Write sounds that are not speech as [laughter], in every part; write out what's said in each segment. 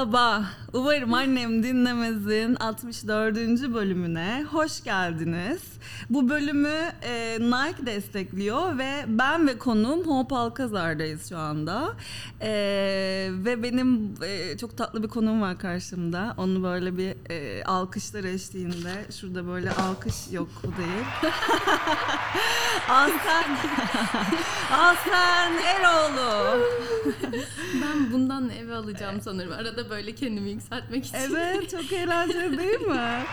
好吧？Umarım annem dinlemezin 64. bölümüne hoş geldiniz. Bu bölümü e, Nike destekliyor ve ben ve konum Hope Alkazar'dayız şu anda. E, ve benim e, çok tatlı bir konum var karşımda. Onu böyle bir e, alkışlar eşliğinde, şurada böyle alkış yok bu değil. [laughs] Aslen, Aslen Eroğlu. Ben bundan eve alacağım sanırım. Arada böyle kendimi yükseltmek için. Evet çok eğlenceli değil mi?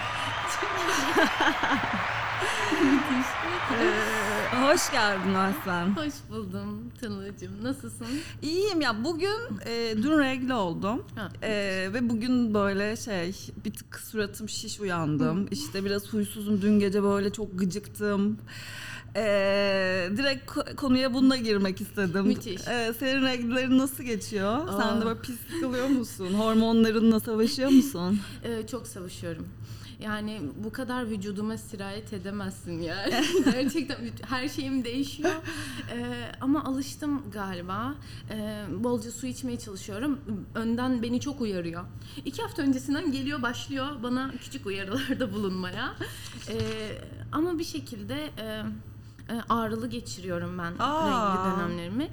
Ee, hoş geldin Aslan. Hoş buldum Tılıcığım. Nasılsın? İyiyim ya bugün e, dün regle oldum. Ha, E, ve bugün böyle şey bir tık suratım şiş uyandım. işte biraz huysuzum dün gece böyle çok gıcıktım. E, direkt ko- konuya bununla girmek istedim. Müthiş. E, senin regllerin nasıl geçiyor? Sen Aa. de böyle pis sıkılıyor musun? Hormonlarınla savaşıyor musun? [laughs] Ee, çok savaşıyorum. Yani bu kadar vücuduma sirayet edemezsin yani. [laughs] Gerçekten her şeyim değişiyor. Ee, ama alıştım galiba. Ee, bolca su içmeye çalışıyorum. Önden beni çok uyarıyor. İki hafta öncesinden geliyor başlıyor bana küçük uyarılarda bulunmaya. Ee, ama bir şekilde... E, ağrılı geçiriyorum ben Aa. renkli dönemlerimi.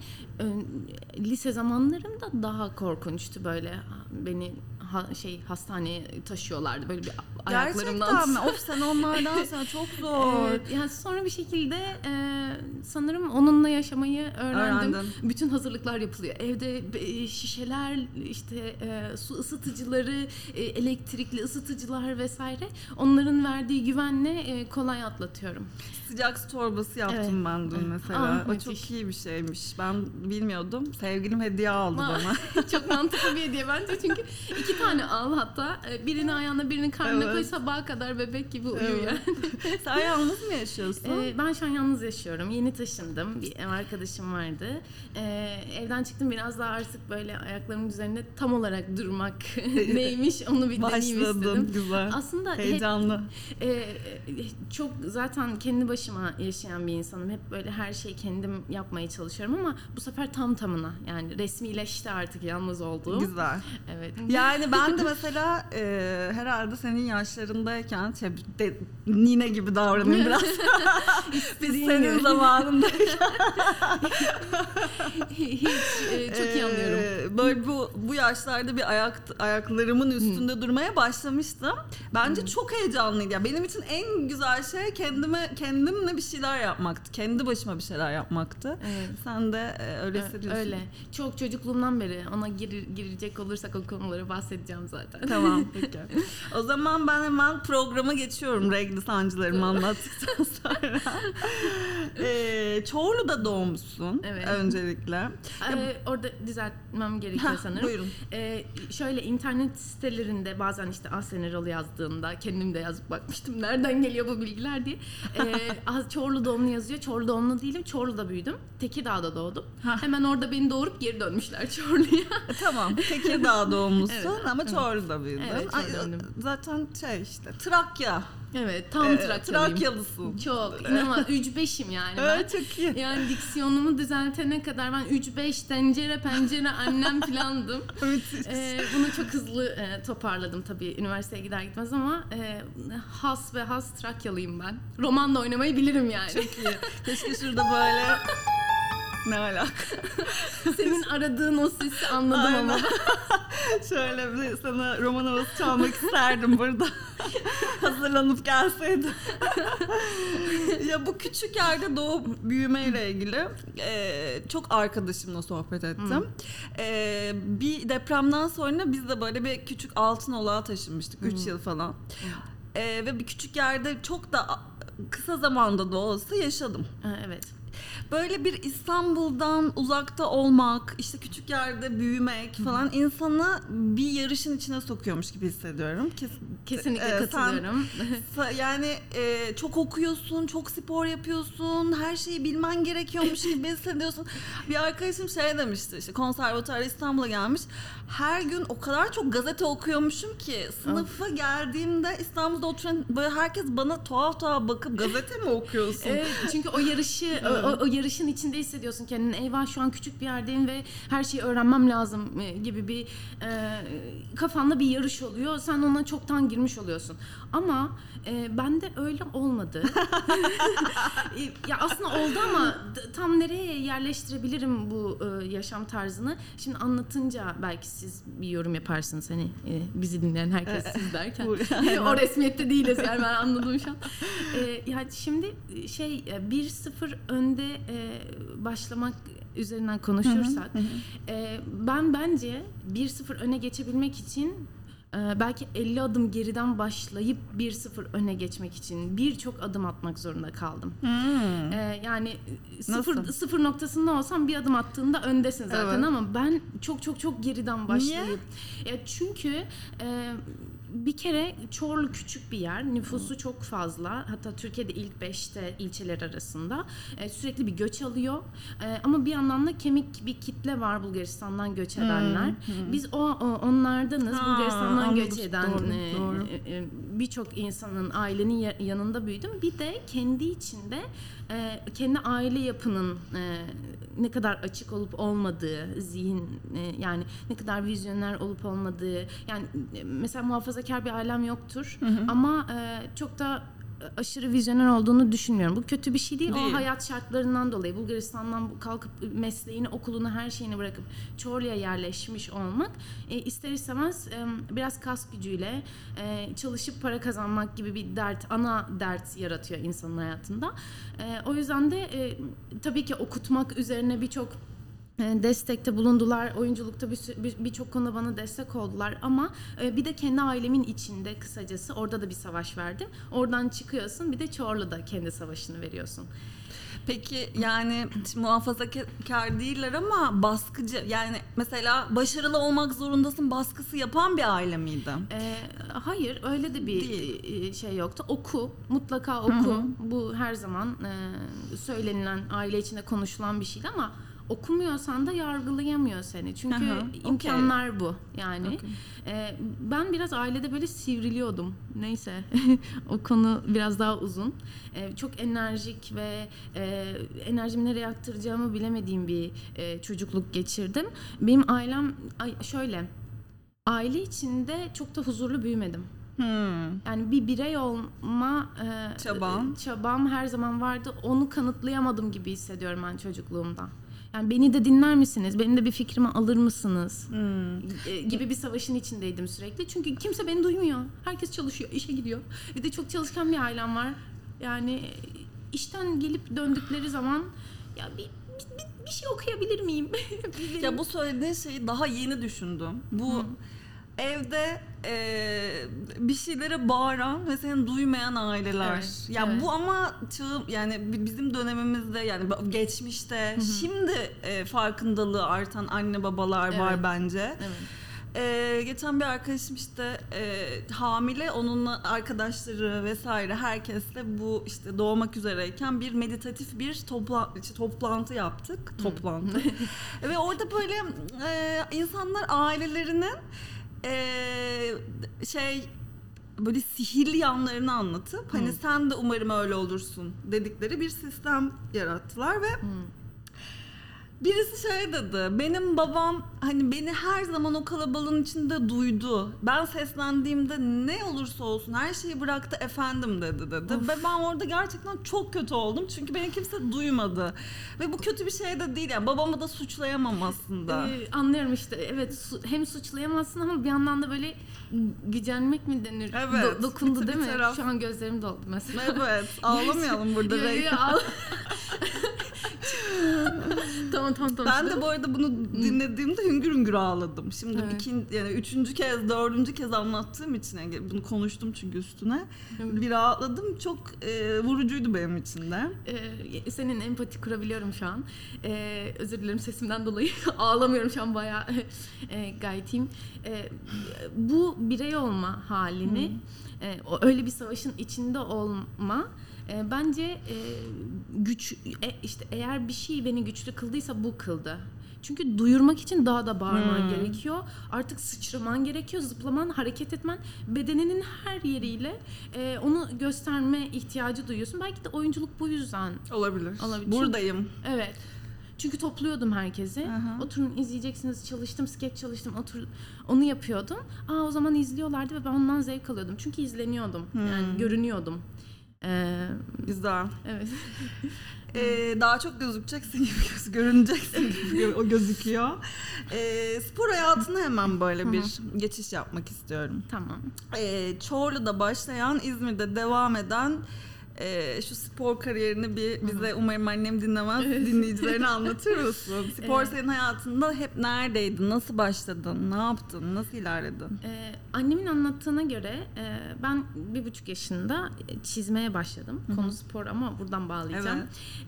Lise zamanlarımda daha korkunçtu böyle beni ha- şey hastaneye taşıyorlardı böyle bir ayaklarımdan. Gerçekten mi? Of sen onlardan [laughs] sen çok zor. Evet, yani sonra bir şekilde e, sanırım onunla yaşamayı öğrendim. Öğrendin. Bütün hazırlıklar yapılıyor. Evde e, şişeler, işte e, su ısıtıcıları, e, elektrikli ısıtıcılar vesaire. Onların verdiği güvenle e, kolay atlatıyorum. Sıcak su torbası yaptım Evet. ben dün mesela. Ah, o müthiş. çok iyi bir şeymiş. Ben bilmiyordum. Sevgilim hediye aldı Aa, bana. [laughs] Çok mantıklı bir hediye bence çünkü iki tane [laughs] al hatta E, birini ayağına birini karnına Evet. koy sabaha kadar bebek gibi uyu Evet. yani. [laughs] Sen yalnız mı yaşıyorsun? Ee, ben şu an yalnız yaşıyorum. Yeni taşındım. Bir ev arkadaşım vardı. Ee, evden çıktım biraz daha artık böyle ayaklarımın üzerinde tam olarak durmak [laughs] neymiş onu bir deneyim istedim. güzel. Aslında hep Heyecanlı. e, çok zaten kendi başıma yaşayan bir insanım. Hep böyle her şeyi kendim yapmaya çalışıyorum ama bu sefer tam tamına yani resmileşti artık yalnız olduğum. Güzel. Evet. Yani ben de mesela e, herhalde senin yaşlarındayken şey, de, nine gibi davranayım [laughs] biraz. Biz senin gibi. zamanında Hiç e, çok iyi anlıyorum. Ee, Böyle bu bu yaşlarda bir ayak ayaklarımın üstünde durmaya başlamıştım. Bence çok heyecanlıydı. Ya benim için en güzel şey kendime kendimle bir şeyler yapmaktı. Kendi başıma bir şeyler yapmaktı. Evet. Sen de e, öyle hissediyorsun. Öyle. Çok çocukluğumdan beri ona gir, girecek olursak o konulara bahsedeceğim zaten. Tamam [laughs] peki. O zaman ben hemen programa geçiyorum regli sancılarımı anlattıktan [laughs] sonra. ee, Çorlu'da doğmuşsun Evet. öncelikle. Ee, orada düzeltmem gerekiyor sanırım. buyurun. Ee, şöyle internet sitelerinde bazen işte Aslen Erol yazdığında kendim de yazıp bakmıştım nereden geliyor bu bilgiler diye. Ee, [laughs] Çorlu doğumlu yazıyor. Çorlu doğumlu değilim. Çorlu'da büyüdüm. Tekirdağ'da doğdum. Hemen orada beni doğurup geri dönmüşler Çorlu'ya. E, Tamam. Tekirdağ doğumlusun Evet, ama evet. Çorlu'da büyüdün. Evet, Ay, zaten şey işte Trakya. evet tam Ee, Trakyalıyım. Trakyalısın. Çok inanılmaz. 3-5'im yani ben. Evet çok iyi. Yani diksiyonumu düzeltene kadar ben 3-5 tencere pencere annem filandım. [laughs] Ee, bunu çok hızlı e, toparladım tabii üniversiteye gider gitmez ama e, has ve has Trakyalıyım ben. Roman da oynamayı bilirim yani. Çok iyi. Keşke şurada böyle [laughs] ne alaka? [laughs] Senin aradığın o sesi anladım ama. [laughs] Şöyle bir sana roman havası çalmak isterdim burada. [laughs] Hazırlanıp gelseydim. ya bu küçük yerde doğup büyümeyle ilgili e, çok arkadaşımla sohbet ettim. E, bir depremden sonra biz de böyle bir küçük altın olağa taşınmıştık. 3 yıl falan. E, ve bir küçük yerde çok da kısa zamanda da olsa yaşadım. Evet. Böyle bir İstanbul'dan uzakta olmak, işte küçük yerde büyümek falan insanı bir yarışın içine sokuyormuş gibi hissediyorum. Kes- Kesinlikle sen- katılıyorum. [laughs] Sa- Yani e, çok okuyorsun, çok spor yapıyorsun, her şeyi bilmen gerekiyormuş [laughs] gibi hissediyorsun. Bir arkadaşım şey demişti işte konservatuara İstanbul'a gelmiş. Her gün o kadar çok gazete okuyormuşum ki sınıfa geldiğimde İstanbul'da oturan böyle herkes bana tuhaf tuhaf bakıp gazete mi okuyorsun? Evet, çünkü o yarışı [laughs] o, o, yarışın içinde hissediyorsun kendini. Eyvah şu an küçük bir yerdeyim ve her şeyi öğrenmem lazım e, gibi bir e, kafanda bir yarış oluyor. Sen ona çoktan girmiş oluyorsun. Ama e, bende öyle olmadı. [laughs] E, ya aslında oldu ama tam nereye yerleştirebilirim bu e, yaşam tarzını? Şimdi anlatınca belki siz bir yorum yaparsınız hani e, bizi dinleyen herkes siz derken. [laughs] O resmiyette değiliz yani ben anladım şu an. E, yani şimdi şey e, 1-0 önde e, başlamak üzerinden konuşursak e, ben bence 1-0 öne geçebilmek için e, belki 50 adım geriden başlayıp 1-0 öne geçmek için birçok adım atmak zorunda kaldım. Hmm. Ee, yani sıfır, Nasıl? sıfır noktasında olsam bir adım attığında öndesin zaten Evet. ama ben çok çok çok geriden başlayıp. Ya çünkü e, bir kere Çorlu küçük bir yer. Nüfusu çok fazla. Hatta Türkiye'de ilk 5'te ilçeler arasında. E, sürekli bir göç alıyor. E, ama bir yandan da kemik bir kitle var Bulgaristan'dan göç edenler. Biz o, o onlardanız. Ha, Bulgaristan'dan göç anladım. eden Doğru, e, doğru. e, e, birçok insanın ailenin ya- yanında büyüdüm. Bir de kendi içinde e, kendi aile yapının e, ne kadar açık olup olmadığı, zihin e, yani ne kadar vizyoner olup olmadığı yani e, mesela muhafazakar bir ailem yoktur ama e, çok da aşırı vizyoner olduğunu düşünmüyorum. Bu kötü bir şey değil. Değil. O hayat şartlarından dolayı Bulgaristan'dan bu- kalkıp mesleğini, okulunu, her şeyini bırakıp Çorlu'ya yerleşmiş olmak e, ister istemez e, biraz kas gücüyle e, çalışıp para kazanmak gibi bir dert, ana dert yaratıyor insanın hayatında. E, o yüzden de e, tabii ki okutmak üzerine birçok e, destekte bulundular. Oyunculukta bir sü- bir- birçok konuda bana destek oldular ama e, bir de kendi ailemin içinde kısacası orada da bir savaş verdim. Oradan çıkıyorsun bir de Çorlu'da kendi savaşını veriyorsun. Peki yani muhafazakar değiller ama baskıcı yani mesela başarılı olmak zorundasın baskısı yapan bir aile miydi? E, hayır öyle de bir Değil. e, şey yoktu. Oku mutlaka oku. Bu her zaman e, söylenilen aile içinde konuşulan bir şeydi ama okumuyorsan da yargılayamıyor seni. Çünkü hı, okey. imkanlar bu yani. Okey. Ee, ben biraz ailede böyle sivriliyordum. Neyse [laughs] o konu biraz daha uzun. Ee, çok enerjik ve e, enerjimi nereye aktaracağımı bilemediğim bir e, çocukluk geçirdim. Benim ailem ay, şöyle aile içinde çok da huzurlu büyümedim. Hmm. Yani bir birey olma e, Çaban. çabam her zaman vardı. Onu kanıtlayamadım gibi hissediyorum ben çocukluğumda. Yani beni de dinler misiniz? Benim de bir fikrimi alır mısınız? Hmm. E, gibi bir savaşın içindeydim sürekli. Çünkü kimse beni duymuyor. Herkes çalışıyor, işe gidiyor. Bir de çok çalışkan bir ailem var. Yani e, işten gelip döndükleri zaman ya bir, bir, bir- bir şey okuyabilir miyim? [laughs] Ya bu söylediğin şeyi daha yeni düşündüm. Bu evde e, bir şeylere bağıran ve seni duymayan aileler. Evet, ya evet. bu ama çığ yani bi- bizim dönemimizde yani geçmişte şimdi e, farkındalığı artan anne babalar var Evet. bence. Evet. Ee, geçen bir arkadaşım işte e, hamile onunla arkadaşları vesaire herkesle bu işte doğmak üzereyken bir meditatif bir topla, işte toplantı yaptık toplantı [laughs] ve orada böyle e, insanlar ailelerinin e, şey böyle sihirli yanlarını anlatıp hani sen de umarım öyle olursun dedikleri bir sistem yarattılar ve Birisi şey dedi, benim babam hani beni her zaman o kalabalığın içinde duydu. Ben seslendiğimde ne olursa olsun her şeyi bıraktı efendim dedi dedi. Ve ben orada gerçekten çok kötü oldum çünkü beni kimse duymadı. Ve bu kötü bir şey de değil yani babamı da suçlayamam aslında. Ee, anlıyorum işte evet su- hem suçlayamazsın ama bir yandan da böyle gücenmek mi denir? Evet, Do- dokundu bir değil mi? taraf. Şu an gözlerim doldu mesela. evet ağlamayalım burada. [laughs] Yo, yo, Rey. yo, ağla- [laughs] tamam tamam tamam. Ben de bu arada bunu dinlediğimde hüngür hüngür ağladım. Şimdi Evet. ikinci, yani üçüncü kez, dördüncü kez anlattığım için yani bunu konuştum çünkü üstüne. Evet. Bir rahatladım. Çok e, vurucuydu benim için de. Ee, senin empati kurabiliyorum şu an. Ee, özür dilerim sesimden dolayı [laughs] ağlamıyorum şu an bayağı [laughs] e, gayet iyiyim. Ee, bu birey olma halini, e, öyle bir savaşın içinde olma e, bence e, güç e, işte eğer bir şey beni güçlü kıldıysa bu kıldı. Çünkü duyurmak için daha da bağırman Hmm. gerekiyor. Artık sıçraman gerekiyor, zıplaman, hareket etmen. Bedeninin her yeriyle e, onu gösterme ihtiyacı duyuyorsun. Belki de oyunculuk bu yüzden. Olabilir. Olabilir. Buradayım. Evet. Çünkü topluyordum herkesi. Aha. Oturun izleyeceksiniz. Çalıştım, skeç çalıştım. Otur onu yapıyordum. Aa o zaman izliyorlardı ve ben ondan zevk alıyordum. Çünkü izleniyordum. Yani Hmm. görünüyordum. Ee, Güzel. evet. [laughs] Ee, daha çok gözükeceksin gibi göz, görüneceksin gibi o gözüküyor. Ee, spor hayatına hemen böyle bir geçiş yapmak istiyorum. tamam. Ee, Çorlu'da başlayan, İzmir'de devam eden e, şu spor kariyerini bir bize umarım annem dinlemez dinleyicilerine [laughs] anlatır mısın? Spor Evet. senin hayatında hep neredeydi? Nasıl başladın? Ne yaptın? Nasıl ilerledin? Ee, annemin anlattığına göre e, ben bir buçuk yaşında çizmeye başladım. Konu spor ama buradan bağlayacağım.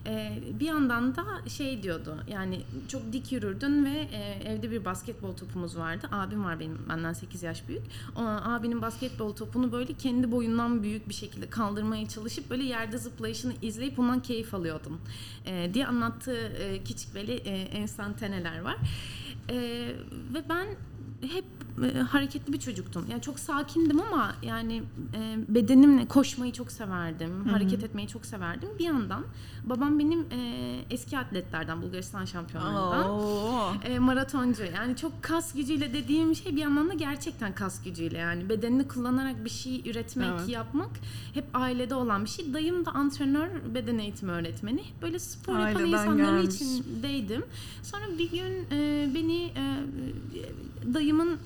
Ee, bir yandan da şey diyordu yani çok dik yürürdün ve e, evde bir basketbol topumuz vardı. Abim var benim benden 8 yaş büyük. O, abinin basketbol topunu böyle kendi boyundan büyük bir şekilde kaldırmaya çalışıp böyle yerde zıplayışını izleyip bundan keyif alıyordum e, diye anlattığı e, küçük böyle e, enstantaneler var. E, ve ben hep e, hareketli bir çocuktum. Yani çok sakindim ama yani e, bedenimle koşmayı çok severdim. Hareket etmeyi çok severdim. Bir yandan babam benim e, eski atletlerden Bulgaristan şampiyonlarından. Oo. E, maratoncu yani çok kas gücüyle dediğim şey bir yandan da gerçekten kas gücüyle yani bedenini kullanarak bir şey üretmek Evet. yapmak hep ailede olan bir şey. Dayım da antrenör beden eğitimi öğretmeni. Hep böyle spor yapan insanların gelmiş. içindeydim. Sonra bir gün e, beni e, dayımın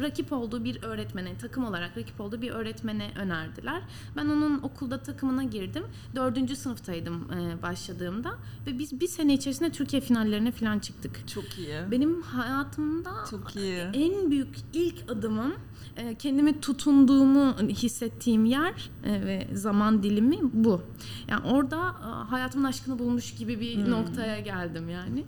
rakip olduğu bir öğretmene takım olarak rakip olduğu bir öğretmene önerdiler. Ben onun okulda takımına girdim. Dördüncü sınıftaydım e, başladığımda ve biz bir sene içerisinde Türkiye finallerine falan çıktık. Çok iyi. Benim hayatımda Çok iyi. en büyük ilk adımım e, kendime tutunduğumu hissettiğim yer e, ve zaman dilimi bu. Yani orada e, hayatımın aşkını bulmuş gibi bir Hmm. noktaya geldim yani.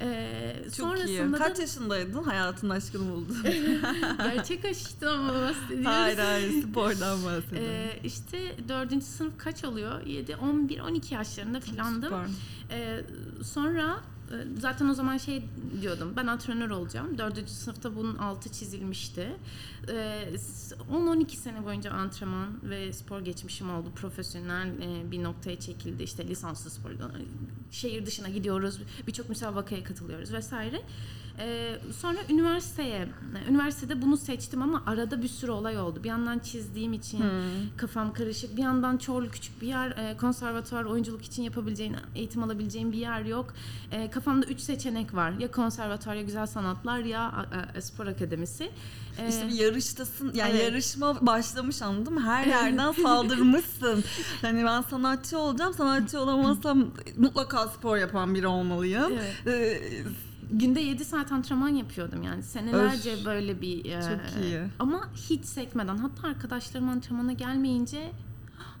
E, Çok sonrasında iyi. da Kaç yaşındaydın? Hayatın aşkını buldun. [laughs] gerçek aşktan mı bahsediyoruz? hayır hayır spordan bahsediyorum. E, işte dördüncü sınıf kaç oluyor? 7, 11, 12 yaşlarında filandım. Süper. Ee, sonra zaten o zaman şey diyordum ben antrenör olacağım. Dördüncü sınıfta bunun altı çizilmişti. Ee, s- 10-12 sene boyunca antrenman ve spor geçmişim oldu. Profesyonel e, bir noktaya çekildi. İşte lisanslı spor. Şehir dışına gidiyoruz. Birçok müsabakaya katılıyoruz vesaire. Ee, sonra üniversiteye, üniversitede bunu seçtim ama arada bir sürü olay oldu. Bir yandan çizdiğim için Hmm. kafam karışık. Bir yandan Çorlu küçük bir yer, e, konservatuvar oyunculuk için yapabileceğin, eğitim alabileceğin bir yer yok. E, kafamda üç seçenek var. Ya konservatuvar ya güzel sanatlar ya e, e, spor akademisi. E, İşte bir yarıştasın. Yani Evet. yarışma başlamış anladın mı? Her yerden saldırmışsın. [laughs] Hani ben sanatçı olacağım. Sanatçı olamazsam mutlaka spor yapan biri olmalıyım. Evet. Ee, günde 7 saat antrenman yapıyordum yani. Senelerce Öf. böyle bir... e, Çok iyi. Ama hiç sekmeden. Hatta arkadaşlarım antrenmana gelmeyince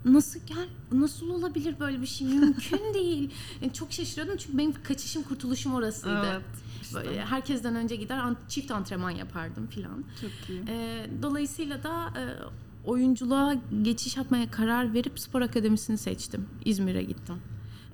nasıl gel nasıl olabilir böyle bir şey mümkün [laughs] değil. Yani çok şaşırıyordum çünkü benim kaçışım kurtuluşum orasıydı. evet. işte. Böyle herkesten önce gider çift antrenman yapardım filan. Çok iyi. Ee, dolayısıyla da e, oyunculuğa geçiş yapmaya karar verip spor akademisini seçtim. İzmir'e gittim.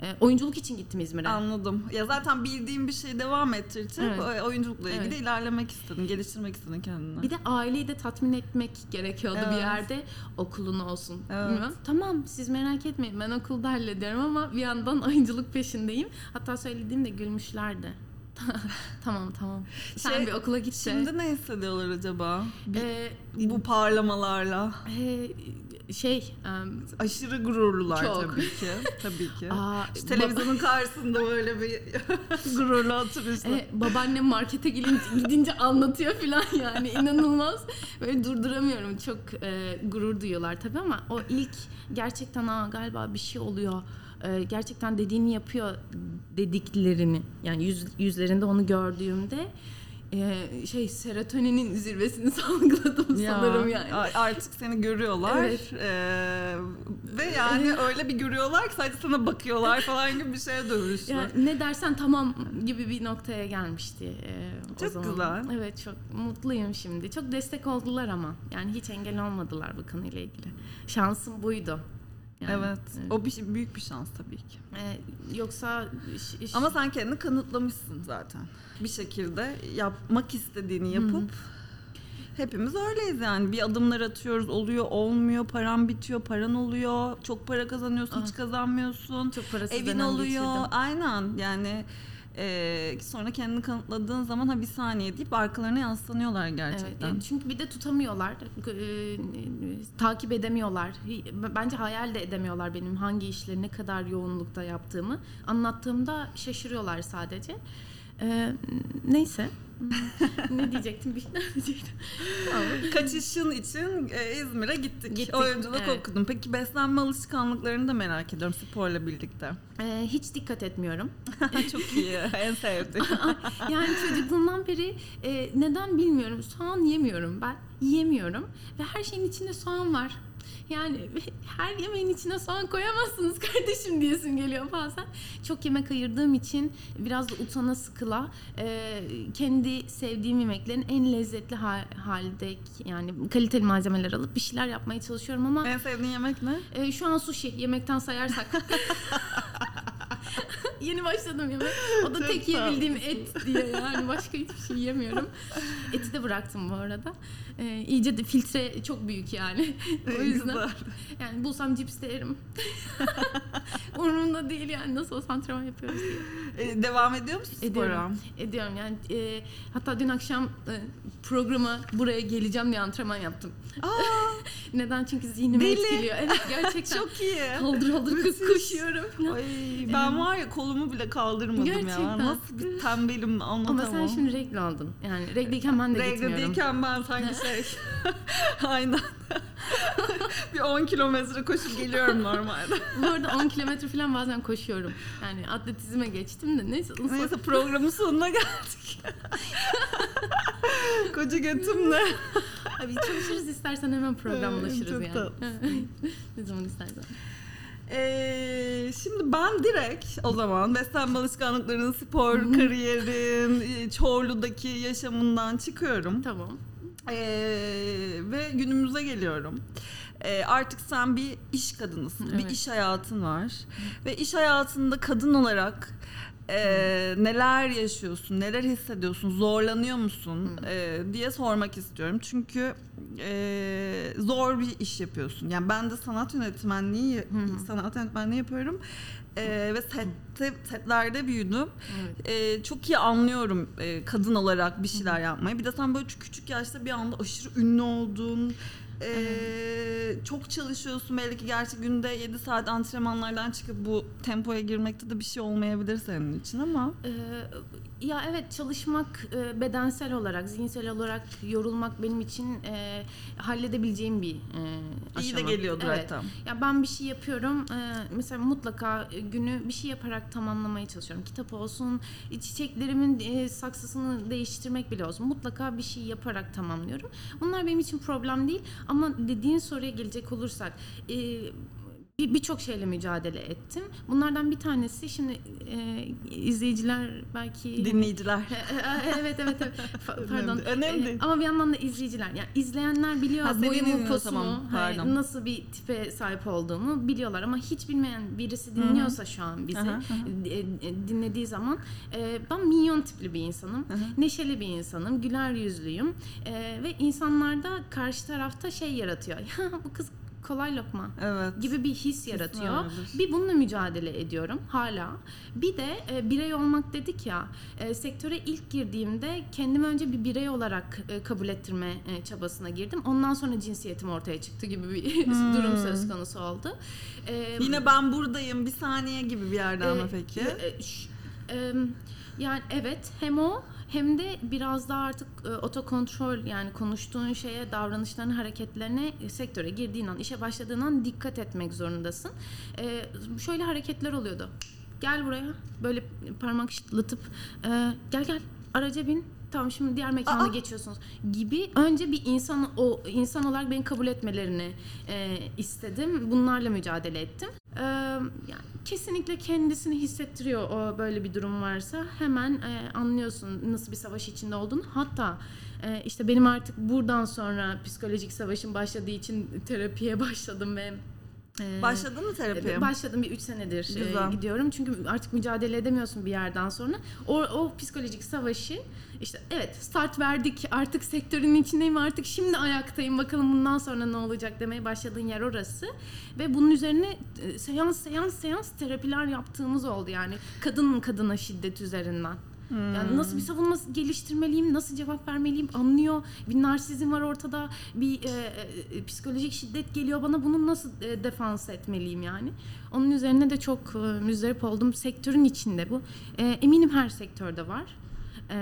E, oyunculuk için gittim İzmir'e. Anladım. Ya zaten bildiğim bir şeyi devam ettirip Evet. oyunculukla ilgili Evet. ilerlemek istedin, geliştirmek istedin kendini. Bir de aileyi de tatmin etmek gerekiyordu bir Evet. yerde. Okulun olsun. Evet. Bilmem. Tamam siz merak etmeyin ben okulda hallederim ama bir yandan [laughs] oyunculuk peşindeyim. Hatta söylediğimde gülmüşlerdi. [laughs] tamam tamam. Sen Şey, bir okula git. Şimdi ne hissediyorlar acaba? Bir- Ee, bu parlamalarla. e, şey em, Aşırı gururlular Çok. tabii ki. Tabii ki. [laughs] aa, İşte televizyonun karşısında böyle bir [laughs] gururlu oturuşla. E, babaannem markete gidince, gidince anlatıyor falan yani inanılmaz. Böyle durduramıyorum. Çok e, gurur duyuyorlar tabii ama o ilk gerçekten Aa, galiba bir şey oluyor. e, gerçekten dediğini yapıyor dediklerini yani yüz, yüzlerinde onu gördüğümde e, şey serotoninin zirvesini [laughs] salgıladım sanırım yani. Artık seni görüyorlar. Evet. Ee, ve yani öyle bir görüyorlar ki sadece sana bakıyorlar falan gibi bir şeye dönüştü. Yani ne dersen tamam gibi bir noktaya gelmişti e, o Çok zaman. güzel. Evet çok mutluyum şimdi. Çok destek oldular ama. Yani hiç engel olmadılar bu konuyla ilgili. Şansım buydu. Yani, evet. O bir, şey- büyük bir şans tabii ki. Ee, yoksa iş, iş- Ama sen kendini kanıtlamışsın zaten. Bir şekilde yapmak istediğini yapıp hepimiz öyleyiz yani. Bir adımlar atıyoruz, oluyor, olmuyor, paran bitiyor, paran oluyor. Çok para kazanıyorsun, hiç Ah. kazanmıyorsun. çok parasız Evin oluyor. geçirdim. Aynen. Yani e, sonra kendini kanıtladığın zaman ha bir saniye deyip arkalarına yaslanıyorlar gerçekten. Evet, çünkü bir de tutamıyorlar, e, takip edemiyorlar. Bence hayal de edemiyorlar benim hangi işleri ne kadar yoğunlukta yaptığımı. Anlattığımda şaşırıyorlar sadece. Ee, neyse. [laughs] ne diyecektim? Bir şeyler diyecektim. Kaçışın için e, İzmir'e gittik. Gittik, Oyunculuk evet. okudum. Peki beslenme alışkanlıklarını da merak ediyorum sporla birlikte. Ee, hiç dikkat etmiyorum. [laughs] Çok iyi. en sevdiğim. [laughs] yani çocukluğumdan beri e, neden bilmiyorum soğan yemiyorum ben yiyemiyorum ve her şeyin içinde soğan var. Yani her yemeğin içine soğan koyamazsınız [laughs] kardeşim diyesim geliyor bazen. Çok yemek ayırdığım için biraz da utana sıkıla e, kendi sevdiğim yemeklerin en lezzetli ha- halde yani kaliteli malzemeler alıp bir şeyler yapmaya çalışıyorum ama en sevdiğin yemek ne? e, şu an sushi yemekten sayarsak. [laughs] Yeni başladım yemek. O da Çok tek yiyebildiğim et diye yani başka hiçbir şey yemiyorum. Eti de bıraktım bu arada. E, iyice de filtre çok büyük yani. [laughs] o yüzden Güzel. yani bulsam cips de yerim. [laughs] Umurumda değil yani nasıl olsa antrenman yapıyoruz diye. E, devam ediyor musun spora? Ediyorum. Ediyorum yani e, hatta dün akşam e, programa buraya geleceğim diye antrenman yaptım. Aa, [laughs] Neden? Çünkü zihnimi Deli. etkiliyor. Evet gerçekten. çok iyi. Haldır haldır Müthiş. koşuyorum. Ay, ben var ya kolumu bile kaldırmadım ya. Gerçekten. Nasıl bir tembelim anlatamam. Ama sen şimdi regl aldın. Yani regliyken ben de Regl gitmiyorum. değilken ben sanki [laughs] şey... [laughs] Aynen. [laughs] bir 10 kilometre koşup geliyorum normalde. Bu arada 10 kilometre falan bazen koşuyorum. Yani atletizme geçtim de neyse. Neyse programın sonuna geldik. Koca götümle. Abi çalışırız istersen hemen programlaşırız Çok yani. ne zaman istersen. Ee, şimdi ben direkt o zaman beslenme alışkanlıklarının, spor, kariyerin, e, Çorlu'daki yaşamından çıkıyorum. Tamam. Ee, ve günümüze geliyorum. Ee, artık sen bir iş kadınısın, bir Evet. iş hayatın var ve iş hayatında kadın olarak e, neler yaşıyorsun, neler hissediyorsun, zorlanıyor musun e, diye sormak istiyorum. Çünkü e, zor bir iş yapıyorsun. Yani ben de sanat yönetmenliği, sanat yönetmenliği yapıyorum E, ve sette, setlerde büyüdüm. Evet. Ee, çok iyi anlıyorum e, kadın olarak bir şeyler yapmayı. Bir de sen böyle küçük yaşta bir anda aşırı ünlü oldun. Ee, çok çalışıyorsun. Belki gerçi günde 7 saat antrenmanlardan çıkıp bu tempoya girmekte de bir şey olmayabilir senin için ama. Ee, ya evet çalışmak e, bedensel olarak, zihinsel olarak yorulmak benim için e, halledebileceğim bir e, iyi de aşama. geliyordur Evet. hatta. Ya ben bir şey yapıyorum. e, mesela mutlaka e, günü bir şey yaparak tamamlamaya çalışıyorum. Kitap olsun, e, çiçeklerimin e, saksısını değiştirmek bile olsun. Mutlaka bir şey yaparak tamamlıyorum. Bunlar benim için problem değil. Ama dediğin soruya gelecek olursak e, bir- birçok şeyle mücadele ettim. Bunlardan bir tanesi şimdi e, izleyiciler belki Dinleyiciler. E, e, evet evet evet. [laughs] Pa- Pardon. Önemli E, ama bir yandan da izleyiciler. Yani izleyenler biliyor Ha, boyumu, posumu, tamam, hani pardon. nasıl bir tipe sahip olduğumu biliyorlar ama hiç bilmeyen birisi dinliyorsa şu an bizi e, e, dinlediği zaman e, ben minyon tipli bir insanım. Aha. Neşeli bir insanım, güler yüzlüyüm E, ve insanlarda karşı tarafta şey yaratıyor. [laughs] Ya bu kız kolay lokma Evet. gibi bir his yaratıyor. vardır. Bir bununla mücadele ediyorum hala. Bir de e, birey olmak dedik ya. e, sektöre ilk girdiğimde kendimi önce bir birey olarak e, kabul ettirme e, çabasına girdim. Ondan sonra cinsiyetim ortaya çıktı gibi bir [laughs] durum söz konusu oldu. E, Yine ben buradayım bir saniye gibi bir yerden mi e, peki? e, e, yani evet hem o hem de biraz daha artık e, otokontrol yani konuştuğun şeye, davranışlarına, hareketlerine e, sektöre girdiğin an, işe başladığın an dikkat etmek zorundasın. E, şöyle hareketler oluyordu. Gel buraya. Böyle parmak şıklatıp e, gel gel araca bin. Tamam şimdi diğer mekana Aa! geçiyorsunuz gibi önce bir insan o insan olarak beni kabul etmelerini e, istedim. Bunlarla mücadele ettim. E, yani kesinlikle kendisini hissettiriyor o böyle bir durum varsa hemen e, anlıyorsun nasıl bir savaş içinde olduğunu. Hatta e, işte benim artık buradan sonra psikolojik savaşım başladığı için terapiye [laughs] başladım ve Ee, Başladın mı terapiye? Başladım bir 3 senedir e, Güzel. gidiyorum. Çünkü artık mücadele edemiyorsun bir yerden sonra. O, o psikolojik savaşı işte evet start verdik artık sektörün içindeyim artık şimdi ayaktayım bakalım bundan sonra ne olacak demeye başladığın yer orası. Ve bunun üzerine e, seans seans seans terapiler yaptığımız oldu yani kadının kadına şiddet üzerinden. Yani nasıl bir savunma geliştirmeliyim, nasıl cevap vermeliyim anlıyor. Bir narsizm var ortada, bir e, e, psikolojik şiddet geliyor bana. Bunu nasıl e, defans etmeliyim yani. Onun üzerine de çok e, müzdarip oldum. Sektörün içinde bu. E, eminim her sektörde var. E,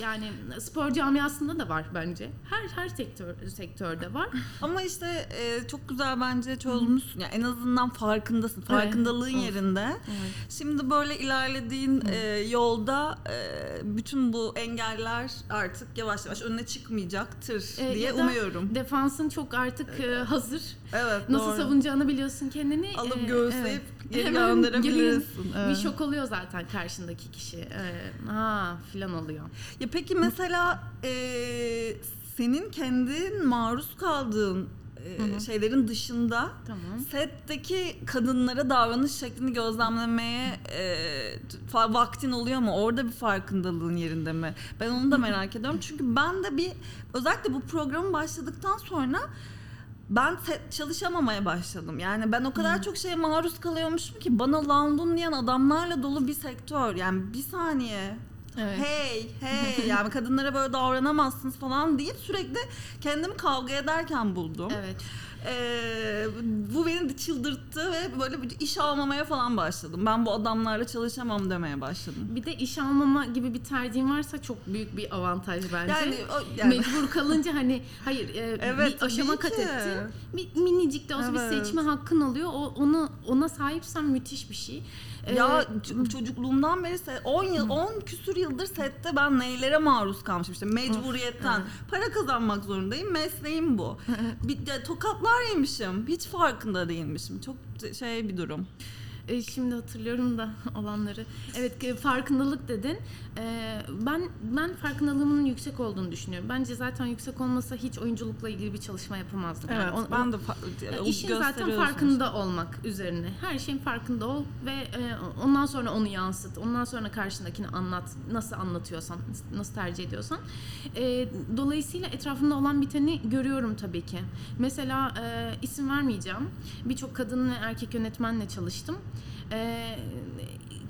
yani spor camiasında da var bence. Her her sektör sektörde var. [laughs] Ama işte e, çok güzel bence çözmüşsün. Yani en azından farkındasın. Farkındalığın Of. yerinde. Evet. Şimdi böyle ilerlediğin e, yolda e, bütün bu engeller artık yavaş yavaş önüne çıkmayacaktır E, diye umuyorum. Defansın çok artık e, hazır. Evet Nasıl doğru. savunacağını biliyorsun kendini. Alıp E, göğüsleyip evet. geri gönderebilirsin. Bir Evet. şok oluyor zaten karşındaki kişi. Ee, ha filan oluyor. Ya peki mesela e, senin kendin maruz kaldığın e, şeylerin dışında Tamam. setteki kadınlara davranış şeklini gözlemlemeye e, vaktin oluyor mu? Orada bir farkındalığın yerinde mi? Ben onu da merak [laughs] ediyorum. Çünkü ben de bir özellikle bu programı başladıktan sonra ben çalışamamaya başladım. Yani ben o kadar çok şeye maruz kalıyormuşum ki bana landunlayan adamlarla dolu bir sektör. Yani bir saniye Evet. hey hey [laughs] yani kadınlara böyle davranamazsınız falan deyip sürekli kendimi kavga ederken buldum. Evet. Ee, bu beni çıldırttı ve böyle bir iş almamaya falan başladım. Ben bu adamlarla çalışamam demeye başladım. Bir de iş almama gibi bir tercihin varsa çok büyük bir avantaj bence. Yani, o, yani Mecbur kalınca hani hayır e, Evet, bir aşama kat ettin. Bir minicik de olsa Evet. bir seçme hakkın oluyor. O onu ona sahipsen müthiş bir şey. Ya çocukluğumdan beri 10 yıl 10 küsür yıldır sette ben neylere maruz kalmışım işte mecburiyetten para kazanmak zorundayım mesleğim bu. [laughs] bir de yemişim hiç farkında değilmişim çok şey bir durum. E, Şimdi hatırlıyorum da [laughs] olanları. Evet e, farkındalık dedin. E, Ben ben farkındalığımın yüksek olduğunu düşünüyorum. Bence zaten yüksek olmasa hiç oyunculukla ilgili bir çalışma yapamazdım. Yani Evet o- ben de fa- İşin zaten farkında olmak üzerine. Her şeyin farkında ol ve e, ondan sonra onu yansıt. Ondan sonra karşındakini anlat. Nasıl anlatıyorsan, nasıl tercih ediyorsan. E, dolayısıyla etrafımda olan biteni görüyorum tabii ki. Mesela e, isim vermeyeceğim. Birçok kadın ve erkek yönetmenle çalıştım. E,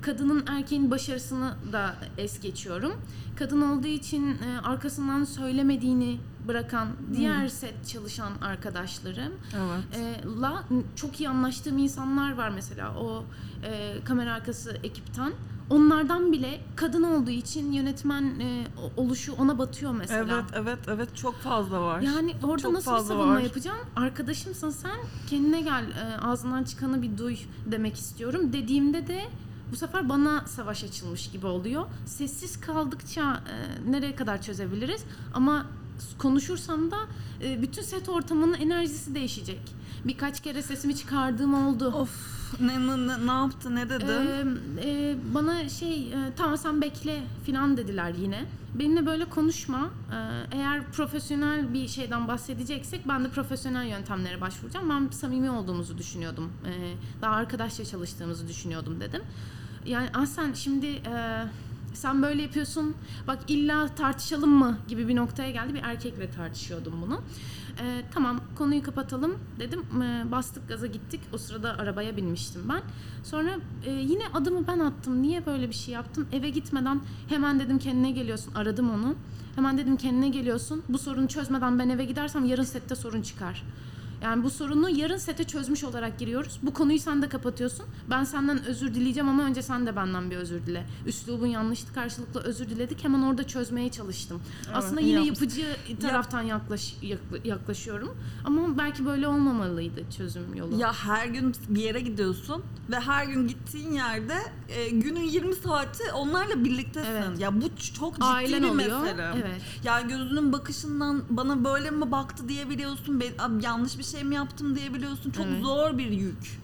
kadının erkeğin başarısını da es geçiyorum. Kadın olduğu için e, arkasından söylemediğini bırakan diğer set çalışan arkadaşlarım Evet. e, la çok iyi anlaştığım insanlar var mesela o e, kamera arkası ekipten. Onlardan bile kadın olduğu için yönetmen e, oluşu ona batıyor mesela. Evet evet evet çok fazla var. Yani orada Çok nasıl bir savunma var. yapacağım? Arkadaşımsın sen kendine gel e, ağzından çıkanı bir duy demek istiyorum. Dediğimde de bu sefer bana savaş açılmış gibi oluyor. Sessiz kaldıkça e, nereye kadar çözebiliriz? Ama konuşursam da e, bütün set ortamının enerjisi değişecek. Birkaç kere sesimi çıkardığım oldu. Of ne, ne, ne, ne yaptı ne dedi? Ee, e, bana şey e, tamam sen bekle filan dediler yine. Benimle böyle konuşma. Ee, eğer profesyonel bir şeyden bahsedeceksek ben de profesyonel yöntemlere başvuracağım. Ben samimi olduğumuzu düşünüyordum. Ee, daha arkadaşça çalıştığımızı düşünüyordum dedim. Yani Aslen şimdi e, sen böyle yapıyorsun. Bak illa tartışalım mı gibi bir noktaya geldi. Bir erkekle tartışıyordum bunu. Ee, tamam konuyu kapatalım dedim. Ee, bastık gaza gittik. O sırada arabaya binmiştim ben. Sonra e, yine adımı ben attım. Niye böyle bir şey yaptım? Eve gitmeden hemen dedim kendine geliyorsun. Aradım onu. Hemen dedim kendine geliyorsun. Bu sorunu çözmeden ben eve gidersem yarın sette sorun çıkar. Yani bu sorunu yarın sete çözmüş olarak giriyoruz. Bu konuyu sen de kapatıyorsun. Ben senden özür dileyeceğim ama önce sen de benden bir özür dile. Üslubun yanlıştı karşılıklı özür diledik. Hemen orada çözmeye çalıştım. Aslında iyi yine yapmışsın. yapıcı taraftan yaklaş, yakla- yaklaşıyorum. Ama belki böyle olmamalıydı çözüm yolu. Ya her gün bir yere gidiyorsun ve her gün gittiğin yerde e, günün 20 saati onlarla birliktesin. Evet. Ya bu çok ciddi Ailen bir oluyor. mesele. Evet. Ya gözünün bakışından bana böyle mi baktı diyebiliyorsun. Ben, yanlış bir şey mi yaptım diyebiliyorsun. Çok Evet. zor bir yük.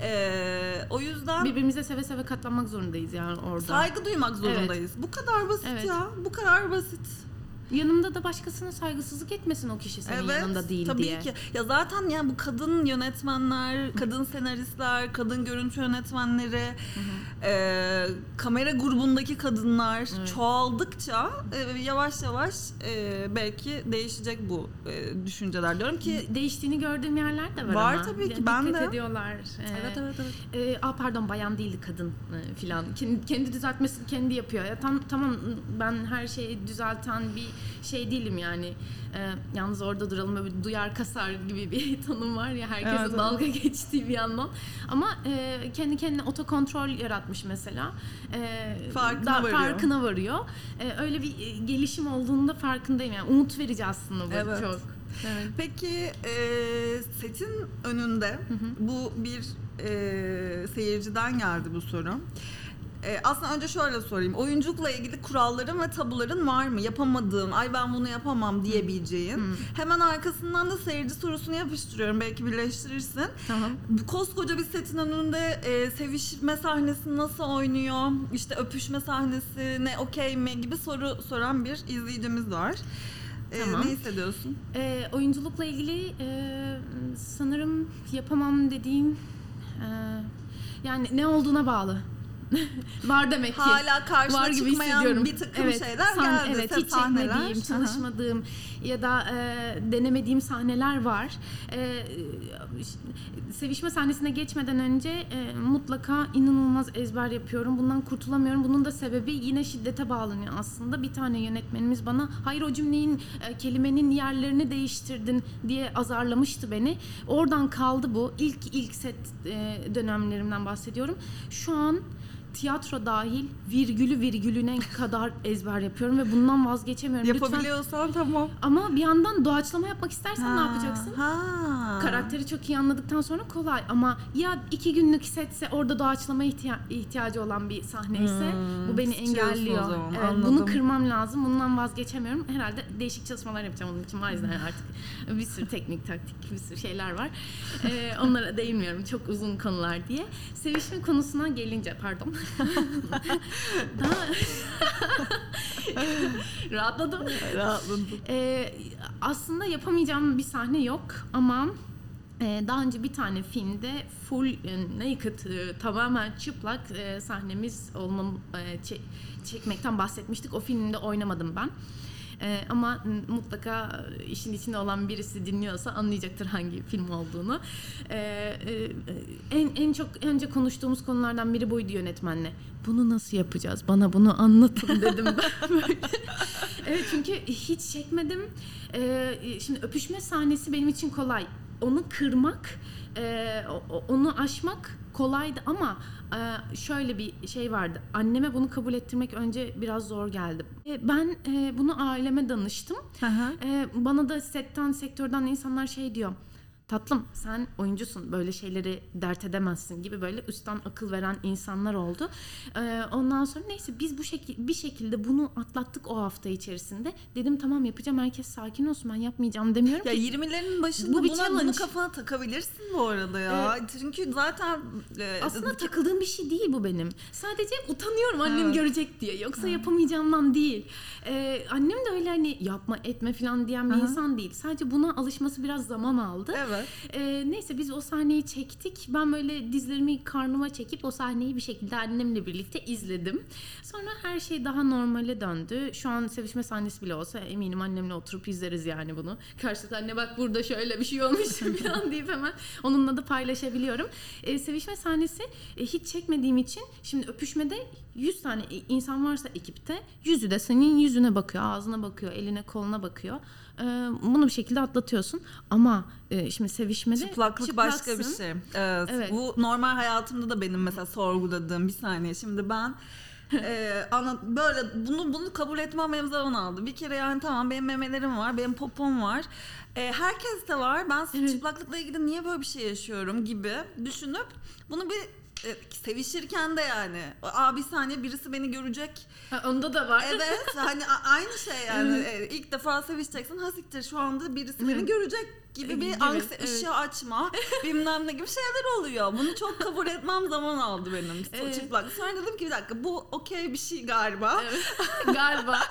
Ee, o yüzden Birbirimize seve seve katlanmak zorundayız yani orada. saygı duymak zorundayız. Bu kadar basit Evet. ya. Bu kadar basit. Yanımda da başkasına saygısızlık etmesin o kişi senin yanında değil tabii diye. ki. Ya zaten yani bu kadın yönetmenler, kadın senaristler, kadın görüntü yönetmenleri, e, kamera grubundaki kadınlar çoğaldıkça e, yavaş yavaş e, belki değişecek bu e, düşünceler. Diyorum ki Değiştiğini gördüğüm yerler de var, Var ama. tabii ki, Yani ben dikkat de. ediyorlar. Ee, evet evet evet. e, aa pardon bayan değildi kadın e, filan. Kendi, kendi düzeltmesini kendi yapıyor. Ya tam tamam ben her şeyi düzelten bir şey değilim yani. E, yalnız orada duralım böyle bir duyar kasar gibi bir [laughs] tanım var ya herkesin Evet, evet. dalga [laughs] geçtiği bir yandan. Ama e, kendi kendine otokontrol yaratmış mesela. E, Farkına varıyor. Farkına varıyor. E, öyle bir e, gelişim olduğunda farkındayım yani. Umut verici aslında bu Evet. çok. Evet. Peki e, setin önünde bu bir e, seyirciden geldi bu soru. E, aslında önce şöyle sorayım. Oyunculukla ilgili kuralların ve tabuların var mı? Yapamadığın, ay ben bunu yapamam diyebileceğin. Hemen arkasından da seyirci sorusunu yapıştırıyorum. Belki birleştirirsin. Tamam. Koskoca bir setin önünde e, sevişme sahnesi nasıl oynuyor? İşte öpüşme sahnesi ne okey mi gibi soru soran bir izleyicimiz var. E, Tamam. Ne hissediyorsun? Ee, oyunculukla ilgili e, sanırım yapamam dediğim e, yani ne olduğuna bağlı. [laughs] var demek ki. Hala karşına var gibi çıkmayan hissediyorum. bir takım evet, şeyler sahne- geldi. Evet, hiç sahneler. çekmediğim, çalışmadığım ya da e, denemediğim sahneler var. E, sevişme sahnesine geçmeden önce e, mutlaka inanılmaz ezber yapıyorum. Bundan kurtulamıyorum. Bunun da sebebi yine şiddete bağlanıyor aslında. Bir tane yönetmenimiz bana hayır o cümlenin e, kelimenin yerlerini değiştirdin diye azarlamıştı beni. Oradan kaldı bu. İlk ilk set e, dönemlerimden bahsediyorum. Şu an tiyatro dahil virgülü virgülüne kadar ezber yapıyorum ve bundan vazgeçemiyorum. Lütfen. Yapabiliyorsan tamam. Ama bir yandan doğaçlama yapmak istersen ne Ha, yapacaksın? Ha. Karakteri çok iyi anladıktan sonra kolay ama ya iki günlük setse orada doğaçlama ihtiya- ihtiyacı olan bir sahne ise Hmm, bu beni engelliyor. zaman, Evet, anladım. bunu kırmam lazım. Bundan vazgeçemiyorum. Herhalde değişik çalışmalar yapacağım onun için. O yüzden artık bir sürü teknik, taktik, bir sürü şeyler var. Ee, onlara değinmiyorum. Çok uzun konular diye. Sevişme konusuna gelince pardon. [laughs] [laughs] Rahatladım. Rahatladım. Ee, aslında yapamayacağım bir sahne yok ama e, daha önce bir tane filmde full e, naked tamamen çıplak e, sahnemiz olmam çe- çekmekten bahsetmiştik. O filmde oynamadım ben. E, ama mutlaka işin içinde olan birisi dinliyorsa anlayacaktır hangi film olduğunu. E, e, en en çok önce konuştuğumuz konulardan biri buydu yönetmenle. Bunu nasıl yapacağız? Bana bunu anlatın [laughs] dedim ben. Evet çünkü hiç çekmedim. Ee, şimdi öpüşme sahnesi benim için kolay. Onu kırmak, e, onu aşmak kolaydı ama e, şöyle bir şey vardı. Anneme bunu kabul ettirmek önce biraz zor geldi. E, Ben e, bunu aileme danıştım. E, Bana da setten, sektörden insanlar şey diyor. Tatlım sen oyuncusun böyle şeyleri dert edemezsin gibi böyle üstten akıl veren insanlar oldu. Ee, ondan sonra neyse biz bu şekil bir şekilde bunu atlattık o hafta içerisinde. Dedim tamam yapacağım herkes sakin olsun ben yapmayacağım demiyorum Ya ki. 20'lerin başında Bu buna, bunu kafana takabilirsin bu arada ya. Çünkü zaten e, Aslında takıldığım bir şey değil bu benim. Sadece utanıyorum annem Evet. görecek diye. Yoksa yapamayacağımdan değil. Ee, annem de öyle hani yapma etme falan diyen bir Aha. insan değil. Sadece buna alışması biraz zaman aldı. evet. Ee, neyse biz o sahneyi çektik. Ben böyle dizlerimi karnıma çekip o sahneyi bir şekilde annemle birlikte izledim. Sonra her şey daha normale döndü. Şu an sevişme sahnesi bile olsa eminim annemle oturup izleriz yani bunu. Karşılıklı anne bak burada şöyle bir şey olmuş [laughs] falan deyip hemen onunla da paylaşabiliyorum. Ee, sevişme sahnesi e, hiç çekmediğim için şimdi öpüşmede 100 tane insan varsa ekipte yüzü de senin yüzüne bakıyor, ağzına bakıyor, eline koluna bakıyor. Ee, bunu bir şekilde atlatıyorsun. Ama e, şimdi sevişmede Çıplaklık başka bir şey. Evet. Evet. Bu normal hayatımda da benim mesela sorguladığım bir saniye. Şimdi ben e, [laughs] ana, böyle bunu bunu kabul etmem benim zaman aldı. Bir kere yani tamam benim memelerim var, benim popom var. E, herkes de var. Ben Evet. çıplaklıkla ilgili niye böyle bir şey yaşıyorum gibi düşünüp bunu bir e, sevişirken de yani. Aa bir saniye birisi beni görecek. Ha, onda da var. Evet hani aynı şey yani. E, ilk defa sevişeceksin. Ha siktir şu anda birisi beni görecek gibi bir Gibi, anksi evet. ışığı açma [laughs] bilmem ne gibi şeyler oluyor. Bunu çok kabul etmem zaman aldı benim Evet. çıplak. Sonra dedim ki bir dakika bu okey bir şey galiba. Evet, [laughs] Galiba. [laughs]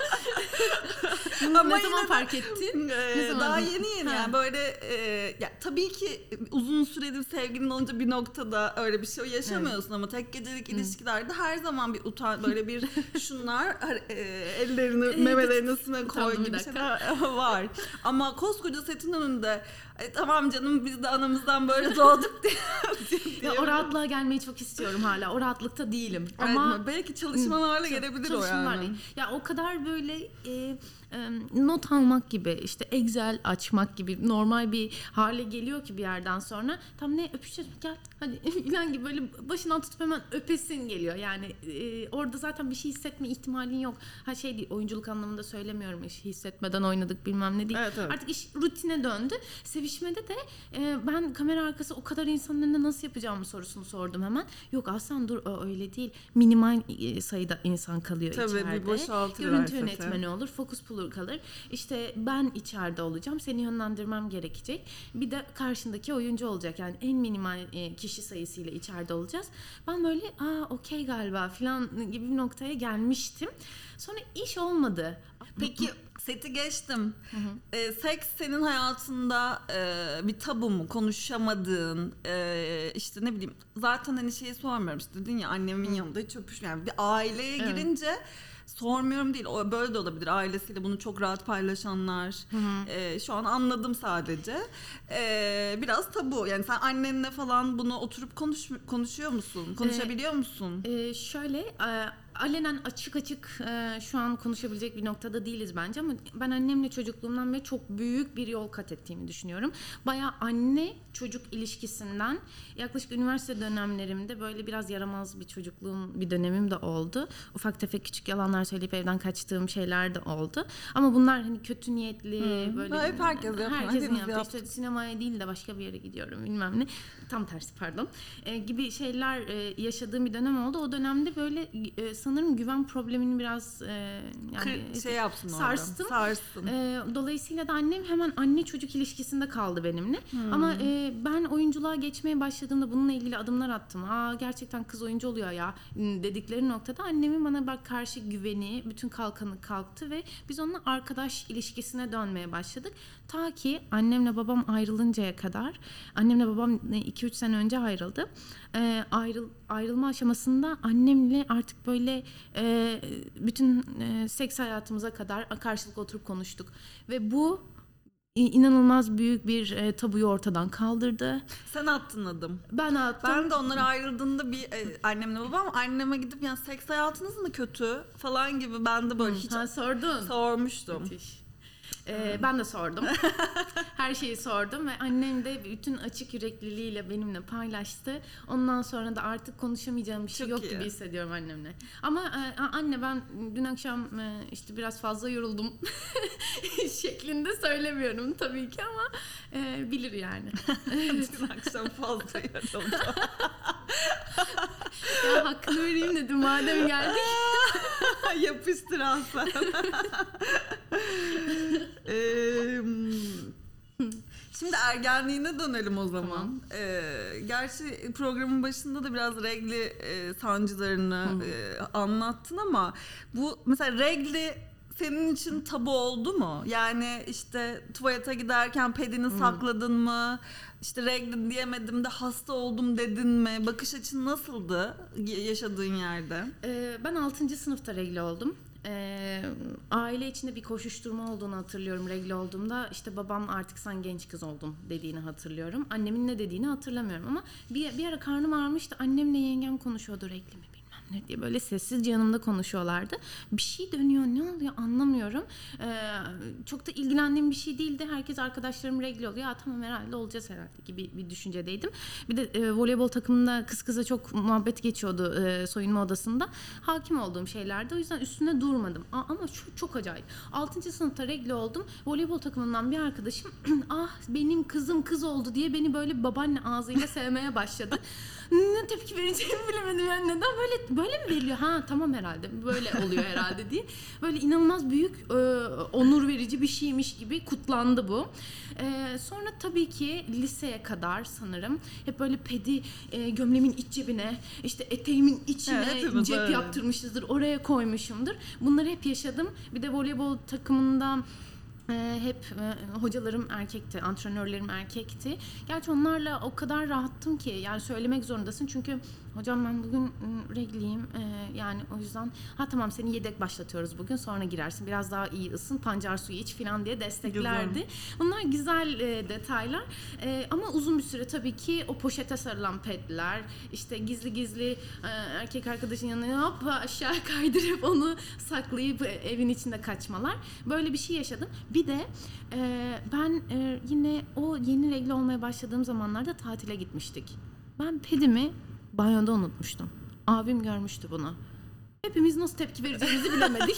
Ama ne zaman de- fark ettin? Ne zaman? daha yeni yeni Ha. yani böyle e, ya tabii ki uzun süredir sevgilin olunca bir noktada öyle bir şey yaşamıyorsun ama tek gecelik ilişkilerde her zaman bir utan böyle bir şunlar e, ellerini memelerin üstüne koy gibi şeyler var. Ama koskoca setin önünde "Ay, tamam canım biz de anamızdan böyle doğduk [laughs] diye. Ya o rahatlığa gelmeyi çok istiyorum hala. O rahatlıkta değilim. Ama Ama belki çalışmalarla gelebilir o çalışmalarla. yani. Ya o kadar böyle e, e, not almak gibi işte Excel açmak gibi normal bir hale geliyor ki bir yerden sonra tam ne öpüşeceğiz gel hadi [laughs] falan gibi böyle başından tutup hemen öpesin geliyor. Yani e, orada zaten bir şey hissetme ihtimalin yok. Ha şey değil oyunculuk anlamında söylemiyorum iş hissetmeden oynadık bilmem ne değil. Evet, evet. Artık iş rutine döndü. Sevişmede de e, ben kamera arkası o kadar insanın önünde nasıl yapacağımı sorusunu sordum hemen. Yok Aslan dur o öyle değil. Minimal e, sayıda insan kalıyor Tabii, bir içeride. boşaltırlar Görüntü yönetmeni olur, fokus pulur kalır. İşte ben içeride olacağım, seni yönlendirmem gerekecek. Bir de karşındaki oyuncu olacak. Yani en minimal e, kişi sayısıyla içeride olacağız. Ben böyle aa okey galiba falan gibi bir noktaya gelmiştim. Sonra iş olmadı. Peki seti geçtim. Ee, seks senin hayatında e, bir tabu mu? Konuşamadığın e, işte ne bileyim zaten hani şeyi sormuyorum işte dedin ya annemin yanında hiç öpüşmüyorum. Bir aileye Evet. Sormuyorum değil. O böyle de olabilir. Ailesiyle bunu çok rahat paylaşanlar. E, şu an anladım sadece. E, biraz tabu. Yani sen annenle falan bunu oturup konuş konuşuyor musun? Konuşabiliyor musun? Ee, şöyle e, alenen açık açık e, şu an konuşabilecek bir noktada değiliz bence ama ben annemle çocukluğumdan beri çok büyük bir yol kat ettiğimi düşünüyorum. Baya anne çocuk ilişkisinden yaklaşık üniversite dönemlerimde böyle biraz yaramaz bir çocukluğum bir dönemim de oldu. Ufak tefek küçük yalanlar söyleyip evden kaçtığım şeyler de oldu. Ama bunlar hani kötü niyetli böyle Hep herkes yapıyor, herkesin yaptığı işte sinemaya değil de başka bir yere gidiyorum bilmem ne. Tam tersi pardon. E, gibi şeyler e, yaşadığım bir dönem oldu. O dönemde böyle e, sanırım güven problemini biraz e, yani Kır- şey yapsın orada. sarstım. Sarsın. E, dolayısıyla da annem hemen anne çocuk ilişkisinde kaldı benimle. Hmm. Ama e, ben oyunculuğa geçmeye başladığımda bununla ilgili adımlar attım. Aa gerçekten kız oyuncu oluyor ya dedikleri noktada annemin bana bak karşı güveni, bütün kalkanı kalktı ve biz onunla arkadaş ilişkisine dönmeye başladık. Ta ki annemle babam ayrılıncaya kadar. Annemle babam 2-3 sene önce ayrıldı. E, ayrıl, ayrılma aşamasında annemle artık böyle e, bütün e, seks hayatımıza kadar karşılıklı oturup konuştuk. Ve bu inanılmaz büyük bir e, tabuyu ortadan kaldırdı. Sen attın adım. Ben attım. Ben de onlar ayrıldığında bir e, annemle babam anneme gidip yani seks hayatınız mı kötü falan gibi ben de böyle hiç Ha, sordun. sormuştum. Müthiş. Ee, ben de sordum. [laughs] Her şeyi sordum ve annem de bütün açık yürekliliğiyle benimle paylaştı. Ondan sonra da artık konuşamayacağım bir şey Çok yok iyi. gibi hissediyorum annemle. Ama e, anne ben dün akşam e, işte biraz fazla yoruldum [laughs] şeklinde söylemiyorum tabii ki ama e, bilir yani. [laughs] Dün akşam fazla yarıldı. ya hakkını vereyim dedim madem geldik. Yapıştır Hasan. Şimdi ergenliğine dönelim o zaman. Tamam. Ee, gerçi programın başında da biraz regli e, sancılarını e, anlattın ama bu mesela regli senin için tabu oldu mu? Yani işte tuvalete giderken pedini sakladın mı? İşte regli diyemedim de hasta oldum dedin mi? Bakış açın nasıldı yaşadığın yerde? Ee, ben 6. sınıfta regle oldum. Ee, aile içinde bir koşuşturma olduğunu hatırlıyorum regle olduğumda. İşte babam artık sen genç kız oldun dediğini hatırlıyorum. Annemin ne dediğini hatırlamıyorum ama bir, bir ara karnım ağrımıştı. Annemle yengem konuşuyordu regli mi diye böyle sessizce yanımda konuşuyorlardı. Bir şey dönüyor ne oluyor anlamıyorum. Ee, çok da ilgilendiğim bir şey değildi. Herkes arkadaşlarım regli oluyor. Ya tamam herhalde olacağız herhalde gibi bir düşüncedeydim. Bir de e, voleybol takımında kız kıza çok muhabbet geçiyordu e, soyunma odasında. Hakim olduğum şeylerdi. O yüzden üstüne durmadım. A- ama şu çok acayip. 6. sınıfta regli oldum. Voleybol takımından bir arkadaşım [clears throat] ah benim kızım kız oldu diye beni böyle babaanne ağzıyla sevmeye başladı. Ne tepki vereceğimi bilemedim yani neden böyle böyle mi veriliyor ha tamam herhalde böyle oluyor [laughs] herhalde diye böyle inanılmaz büyük e, onur verici bir şeymiş gibi kutlandı bu. E, sonra tabii ki liseye kadar sanırım hep böyle pedi e, gömleğimin iç cebine işte eteğimin içine Evet, cep yaptırmışızdır oraya koymuşumdur. Bunları hep yaşadım. Bir de voleybol takımında hep e, hocalarım erkekti, antrenörlerim erkekti. Gerçi onlarla o kadar rahattım ki yani söylemek zorundasın çünkü hocam ben bugün ım, regliyim Ee, yani o yüzden ha tamam seni yedek başlatıyoruz bugün sonra girersin biraz daha iyi ısın pancar suyu iç falan diye desteklerdi. Bunlar güzel e, detaylar E, ama uzun bir süre tabii ki o poşete sarılan pedler işte gizli gizli e, erkek arkadaşın yanına hop aşağı kaydırıp onu saklayıp evin içinde kaçmalar böyle bir şey yaşadım. Bir de e, ben e, yine o yeni regle olmaya başladığım zamanlarda tatile gitmiştik. Ben pedimi banyoda unutmuştum. Abim görmüştü bunu. Hepimiz nasıl tepki vereceğimizi bilemedik.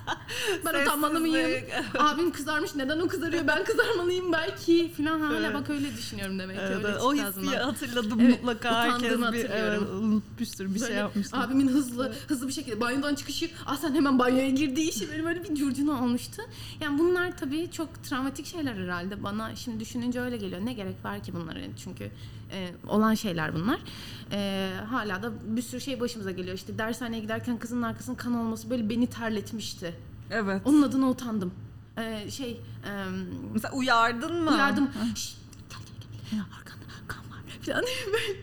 [laughs] ben utanmalı mıyım? Sessizlik. [laughs] Abim kızarmış neden o kızarıyor ben kızarmalıyım belki filan hala Evet. bak öyle düşünüyorum demek ki Evet, öyle evet. o çıktı hissi ağzımdan. hatırladım Evet, mutlaka herkes bir evet, unutmuştur bir şey Böyle yapmıştır. Abimin hızlı hızlı bir şekilde banyodan çıkışı ah sen hemen banyoya girdiği işi benim böyle bir curcuna olmuştu. Yani bunlar tabii çok travmatik şeyler herhalde bana şimdi düşününce öyle geliyor. Ne gerek var ki bunlara çünkü e, olan şeyler bunlar. E, hala da bir sürü şey başımıza geliyor. İşte dershaneye giderken kızın arkasının kan olması böyle beni terletmişti. Evet. Onun adına utandım. E, şey e, Mesela uyardın mı? Uyardım. Şşt, gel gel gel. Arkanda kan var falan.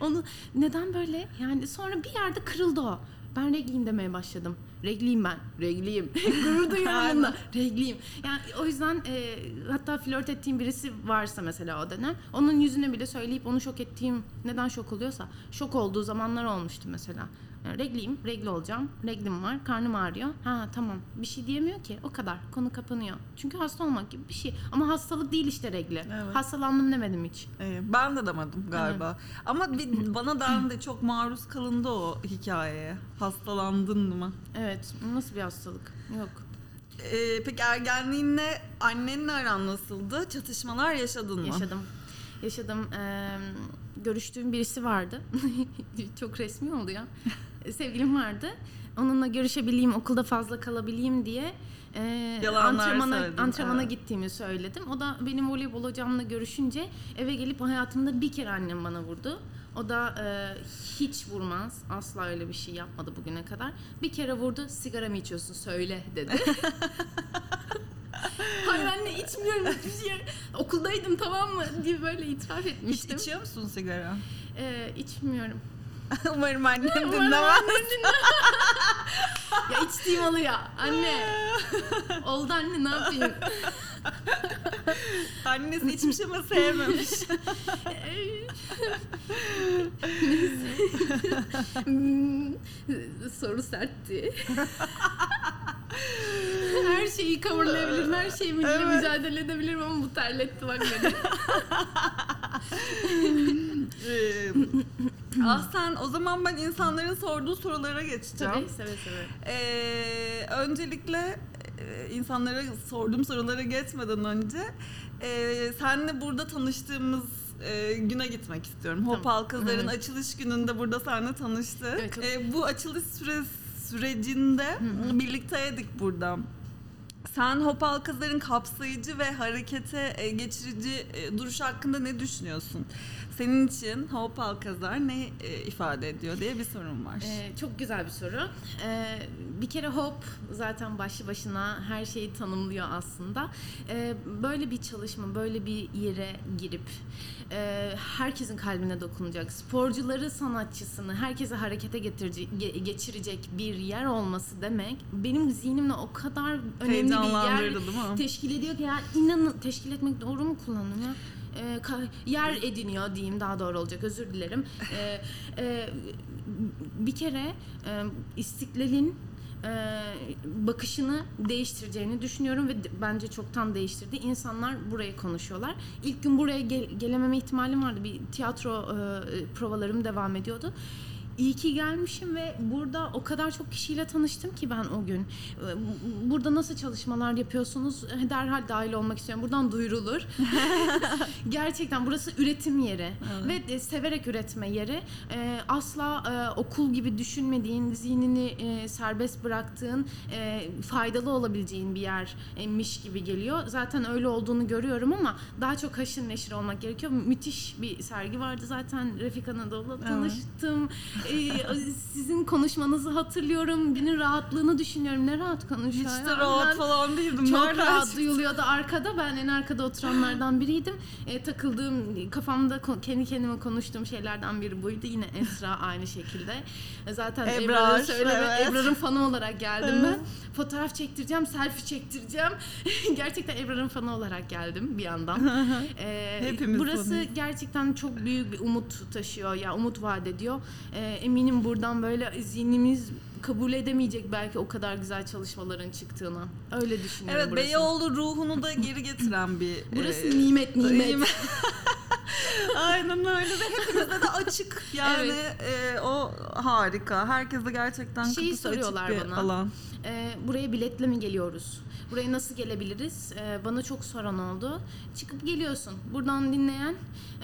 [laughs] Onu neden böyle? Yani sonra bir yerde kırıldı o. Ben regliyim demeye başladım. Regliyim ben. Regliyim. [laughs] Gurur duyuyorum bununla. Regliyim. Yani o yüzden e, hatta flört ettiğim birisi varsa mesela o dönem onun yüzüne bile söyleyip onu şok ettiğim neden şok oluyorsa şok olduğu zamanlar olmuştu mesela. Yani regliyim, regli olacağım. Reglim var, karnım ağrıyor. Ha tamam. Bir şey diyemiyor ki. O kadar. Konu kapanıyor. Çünkü hasta olmak gibi bir şey. Ama hastalık değil işte regli. Evet. Hastalandım demedim hiç. Ee, ben de demedim galiba. Ama bir, bana da çok maruz kalındı o hikayeye. Hastalandın mı? Evet. Nasıl bir hastalık? Yok. Ee, peki ergenliğinle annenle aran nasıldı? Çatışmalar yaşadın mı? Yaşadım. Yaşadım. Ee, görüştüğüm birisi vardı. [laughs] Çok resmi oldu ya. [laughs] Sevgilim vardı. Onunla görüşebileyim, okulda fazla kalabileyim diye e, Yalanlar antrenmana, söyledin, antrenmana evet. gittiğimi söyledim. O da benim voleybol hocamla görüşünce eve gelip hayatımda bir kere annem bana vurdu. O da e, hiç vurmaz. Asla öyle bir şey yapmadı bugüne kadar. Bir kere vurdu. Sigara mı içiyorsun söyle dedi. [laughs] Hayır anne içmiyorum hiçbir şey. Okuldaydım tamam mı diye böyle itiraf Hiç etmiştim. içiyor musun sigara? Ee, içmiyorum. [laughs] Umarım annem dinlemez. [laughs] ya içtiğim oluyor. Anne. [laughs] Oldu anne ne yapayım? Annesi içmiş ama sevmemiş. Soru sertti. her şeyi coverlayabilirim, her şeyimle Evet. mücadele edebilirim ama bu terletti bak beni. Ah sen o zaman ben insanların sorduğu sorulara geçeceğim. Tabii seve seve. Ee, öncelikle insanlara sorduğum sorulara geçmeden önce e, senle burada tanıştığımız e, güne gitmek istiyorum. Hop Tamam. Halkazar'ın Evet. açılış gününde burada seninle tanıştık. Evet, çok- E, bu açılış süre, sürecinde birlikteydik burada. Sen Hop Halkazar'ın kapsayıcı ve harekete e, geçirici e, duruşu hakkında ne düşünüyorsun? Senin için Hop Halkazar ne e, ifade ediyor diye bir sorum var. Ee, çok güzel bir soru. Ee, bir kere hop zaten başlı başına her şeyi tanımlıyor aslında. Ee, böyle bir çalışma, böyle bir yere girip e, herkesin kalbine dokunacak, sporcuları, sanatçısını, herkese harekete getirecek, ge- geçirecek bir yer olması demek benim zihnimle o kadar önemli Heyecanlandırdı değil mi? teşkil ediyor ki yani inanın teşkil etmek doğru mu kullandım ya? Ee, ka- yer ediniyor diyeyim daha doğru olacak özür dilerim. Ee, e, bir kere e, istiklalin e, bakışını değiştireceğini düşünüyorum ve bence çoktan değiştirdi. İnsanlar buraya konuşuyorlar. İlk gün buraya gel- gelememe ihtimalim vardı. Bir tiyatro e, provalarım devam ediyordu. İyi ki gelmişim ve burada o kadar çok kişiyle tanıştım ki ben o gün. Ee, Burada nasıl çalışmalar yapıyorsunuz? Derhal dahil olmak istiyorum. Buradan duyurulur. [laughs] Gerçekten burası üretim yeri ve de severek üretme yeri. Ee, asla e, okul gibi düşünmediğin, zihnini e, serbest bıraktığın, e, faydalı olabileceğin bir yermiş gibi geliyor. Zaten öyle olduğunu görüyorum ama daha çok haşır neşir olmak gerekiyor. Müthiş bir sergi vardı zaten Refik Anadolu'la tanıştım. Ee, sizin konuşmanızı hatırlıyorum. Birinin rahatlığını düşünüyorum. Ne rahat konuşuyor. Hiç de rahat Ben- falan değildim. çok Nereden rahat çıktı? duyuluyordu arkada. Ben en arkada oturanlardan biriydim. E, takıldığım, kafamda kendi kendime konuştuğum şeylerden biri buydu. Yine Esra [laughs] aynı şekilde. E, zaten Ebrar, söyleme. evet. Ebrar'ın fanı olarak geldim Evet. ben. Fotoğraf çektireceğim, selfie çektireceğim. [laughs] Gerçekten Ebrar'ın fanı olarak geldim bir yandan. E, Hepimiz burası fanıyız. gerçekten çok büyük bir umut taşıyor. Ya umut vaat ediyor. E, eminim buradan böyle zihnimiz kabul edemeyecek belki o kadar güzel çalışmaların çıktığını. Öyle düşünüyorum Evet burası. Beyoğlu ruhunu da geri getiren bir... [laughs] Burası e, nimet nimet. [laughs] Aynen öyle ve hepimize de açık. [laughs] Yani e, o harika. Herkese gerçekten Şeyi kapısı açık soruyorlar bir bana. alan. Ee, buraya biletle mi geliyoruz? Buraya nasıl gelebiliriz? Ee, bana çok soran oldu. Çıkıp geliyorsun. Buradan dinleyen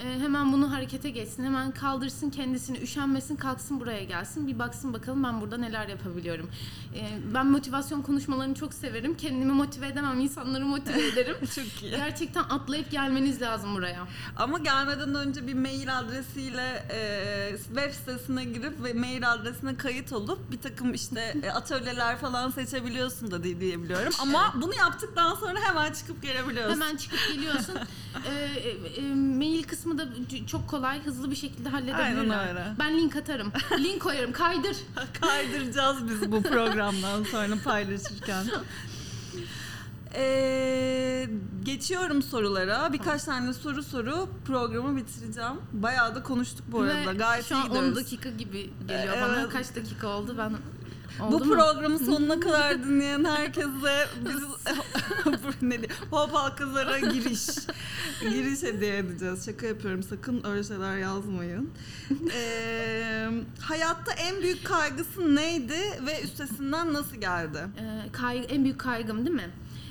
e, hemen bunu harekete geçsin. Hemen kaldırsın kendisini, üşenmesin, kalksın buraya gelsin. Bir baksın bakalım ben burada neler yapabiliyorum. Ee, ben motivasyon konuşmalarını çok severim. Kendimi motive edemem, insanları motive [laughs] ederim. Çok iyi. Gerçekten atlayıp gelmeniz lazım buraya. Ama gelmeden önce bir mail adresiyle e, web sitesine girip ve mail adresine kayıt olup bir takım işte e, atölyeler falan seçebiliyorsun da diye diyebiliyorum. Ama bunu yaptıktan sonra hemen çıkıp gelebiliyorsun. Hemen çıkıp geliyorsun. Ee, [laughs] e, e, mail kısmı da çok kolay, hızlı bir şekilde halledebilirler. Aynen öyle. Ben link atarım. link koyarım. Kaydır. [laughs] Kaydıracağız biz bu programdan sonra paylaşırken. [laughs] Ee, geçiyorum sorulara. Birkaç tane soru soru programı bitireceğim. Bayağı da konuştuk bu arada. Ve Gayet şu iyi an 10 gidiyoruz. dakika gibi geliyor bana. evet. Kaç dakika oldu ben [laughs] Bu oldu mu? programı sonuna [laughs] kadar dinleyen herkese biz [laughs] Bu ne diye- Hop Halkazar'a giriş. giriş hediye edeceğiz. Şaka yapıyorum. Sakın öyle şeyler yazmayın. Ee, hayatta en büyük kaygısı neydi ve üstesinden nasıl geldi? Ee, kay- en büyük kaygım değil mi?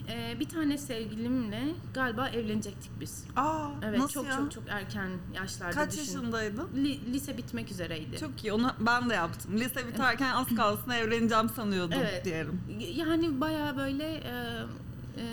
Ee, bir tane sevgilimle galiba evlenecektik biz. Aa, Evet nasıl çok ya? çok çok erken yaşlarda Kaç düşün. yaşındaydın? Li- lise bitmek üzereydi. Çok iyi. Onu ben de yaptım. Lise biterken az kalsın evleneceğim sanıyordum Evet. diyelim. Yani bayağı böyle e, e,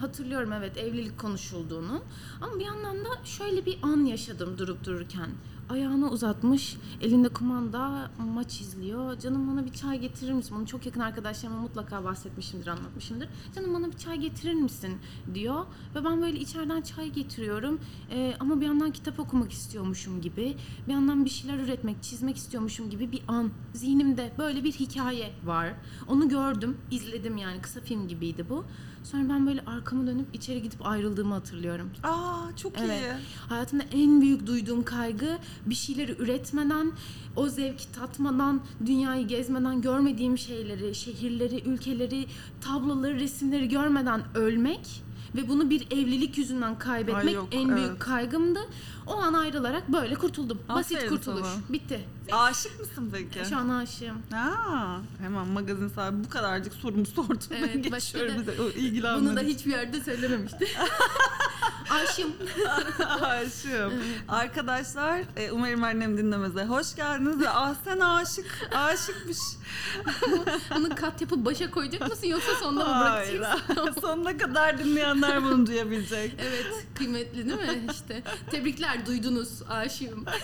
hatırlıyorum evet evlilik konuşulduğunu. Ama bir yandan da şöyle bir an yaşadım durup dururken. Ayağını uzatmış, elinde kumanda maç izliyor. Canım bana bir çay getirir misin? Bunu çok yakın arkadaşlarıma mutlaka bahsetmişimdir, anlatmışımdır. Canım bana bir çay getirir misin? diyor. Ve ben böyle içeriden çay getiriyorum. E, ama bir yandan kitap okumak istiyormuşum gibi. Bir yandan bir şeyler üretmek, çizmek istiyormuşum gibi bir an. Zihnimde böyle bir hikaye var. Onu gördüm, izledim yani kısa film gibiydi bu. Sonra ben böyle arkamı dönüp içeri gidip ayrıldığımı hatırlıyorum. Aa çok Evet. iyi. Hayatımda en büyük duyduğum kaygı bir şeyleri üretmeden, o zevki tatmadan, dünyayı gezmeden, görmediğim şeyleri, şehirleri, ülkeleri, tabloları, resimleri görmeden ölmek ve bunu bir evlilik yüzünden kaybetmek Ay yok, en büyük evet. kaygımdı. O an ayrılarak böyle kurtuldum. Basit Aferin kurtuluş. sana. Bitti. Aşık mısın peki? Şu an aşığım. Aa, hemen magazin sahibi bu kadarcık sorumu sordum. Evet, ben başka geçiyorum o ilgilenmedim. Bunu da hiçbir yerde söylememişti. [laughs] Aşığım. Aşığım. Arkadaşlar e, umarım annem dinlemeze. Hoş geldiniz ve ah sen aşık. Aşıkmış. Bunu kat yapıp başa koyacak mısın yoksa sonunda mı Hayır. bırakacaksın? [laughs] Sonuna kadar dinleyenler bunu duyabilecek. Evet, kıymetli değil mi? İşte tebrikler duydunuz aşığım. [laughs]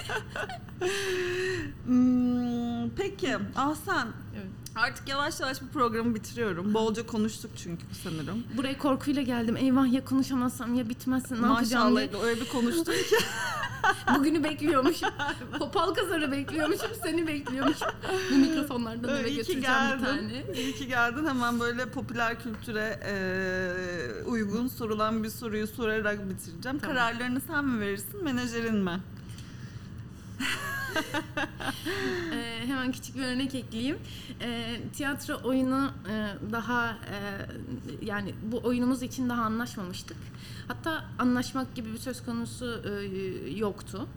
Hmm, peki Ahsen Evet. Artık yavaş yavaş bu programı bitiriyorum. Bolca konuştuk çünkü sanırım. Buraya korkuyla geldim. Eyvah ya konuşamazsam ya bitmezse ne yapacağım Maşallah diye. öyle bir konuştuk ki. [laughs] Bugünü bekliyormuşum. [laughs] Popal kazarı bekliyormuşum. Seni bekliyormuşum. Bu mikrofonlardan eve İyi ki götüreceğim bir tane. İyi ki geldin. Hemen böyle popüler kültüre e, uygun sorulan bir soruyu sorarak bitireceğim. Tamam. Kararlarını sen mi verirsin, menajerin mi? [laughs] Ee, hemen küçük bir örnek ekleyeyim. Ee, tiyatro oyunu e, daha e, yani bu oyunumuz için daha anlaşmamıştık. Hatta anlaşmak gibi bir söz konusu e, yoktu.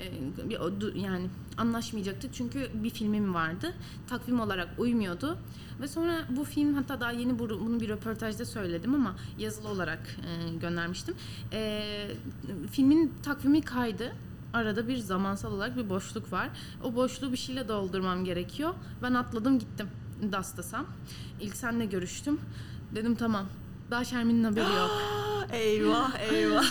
E, yani anlaşmayacaktık çünkü bir filmim vardı. Takvim olarak uymuyordu. Ve sonra bu film hatta daha yeni bu- bunu bir röportajda söyledim ama yazılı olarak e, göndermiştim. E, filmin takvimi kaydı. Arada bir zamansal olarak bir boşluk var. O boşluğu bir şeyle doldurmam gerekiyor. Ben atladım gittim Dastas'a. İlk senle görüştüm. Dedim tamam. Daha Şermin'in haberi yok. [gasps] eyvah eyvah.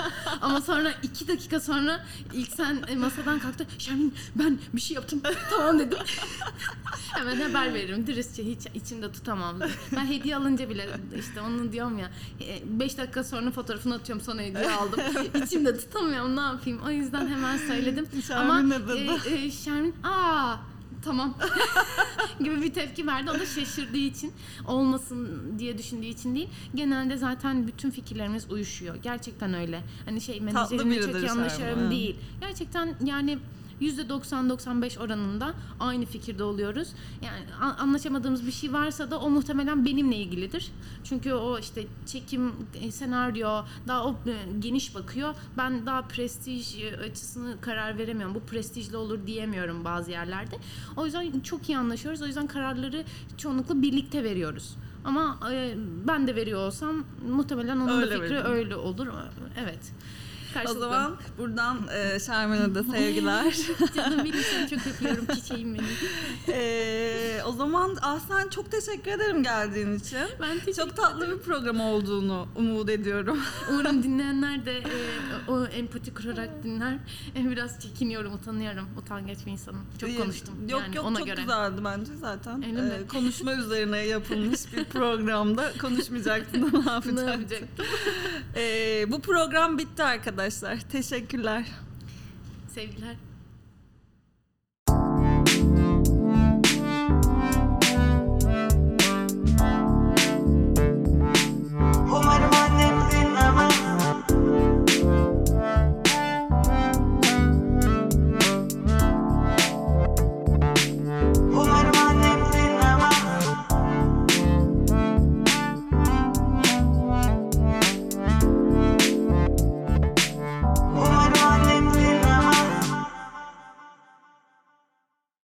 [laughs] Ama sonra iki dakika sonra ilk sen e, masadan kalktı. Şermin ben bir şey yaptım. tamam dedim. [laughs] Hemen haber veririm. Dürüstçe hiç içimde tutamam. Ben hediye alınca bile işte onu diyorum ya. 5 dakika sonra fotoğrafını atıyorum sana hediye aldım. [laughs] İçimde tutamıyorum ne yapayım. O yüzden hemen söyledim. Şermin Ama e, e, Şermin aa tamam [laughs] gibi bir tepki verdi. O da şaşırdığı için olmasın diye düşündüğü için değil. Genelde zaten bütün fikirlerimiz uyuşuyor. Gerçekten öyle. Hani şey menajerimle çok iyi anlaşıyorum değil. Gerçekten yani %90-95 oranında aynı fikirde oluyoruz. Yani anlaşamadığımız bir şey varsa da o muhtemelen benimle ilgilidir. Çünkü o işte çekim, e, senaryo daha o e, geniş bakıyor. Ben daha prestij e, açısını karar veremiyorum. Bu prestijli olur diyemiyorum bazı yerlerde. O yüzden çok iyi anlaşıyoruz. O yüzden kararları çoğunlukla birlikte veriyoruz. Ama e, ben de veriyor olsam muhtemelen onun Öyle da fikri veririm. öyle olur. Evet. O Karşılıklı. zaman buradan e, Şermin'e de sevgiler. [laughs] Canım benim seni çok öpüyorum çiçeğim benim. E, o zaman Aslen çok teşekkür ederim geldiğin için. Ben teşekkür Çok tatlı bir program olduğunu umut ediyorum. [laughs] Umarım dinleyenler de e, o empati kurarak dinler. E, biraz çekiniyorum, utanıyorum. Utangaç bir insanım. Çok konuştum. Yok yani yok ona çok göre. güzeldi bence zaten. Öyle? Ee, konuşma üzerine yapılmış bir [laughs] programda konuşmayacaktın ne Ne yapacaktın? yapacaktım? Ee, bu program bitti arkadaşlar. Teşekkürler. Sevgiler.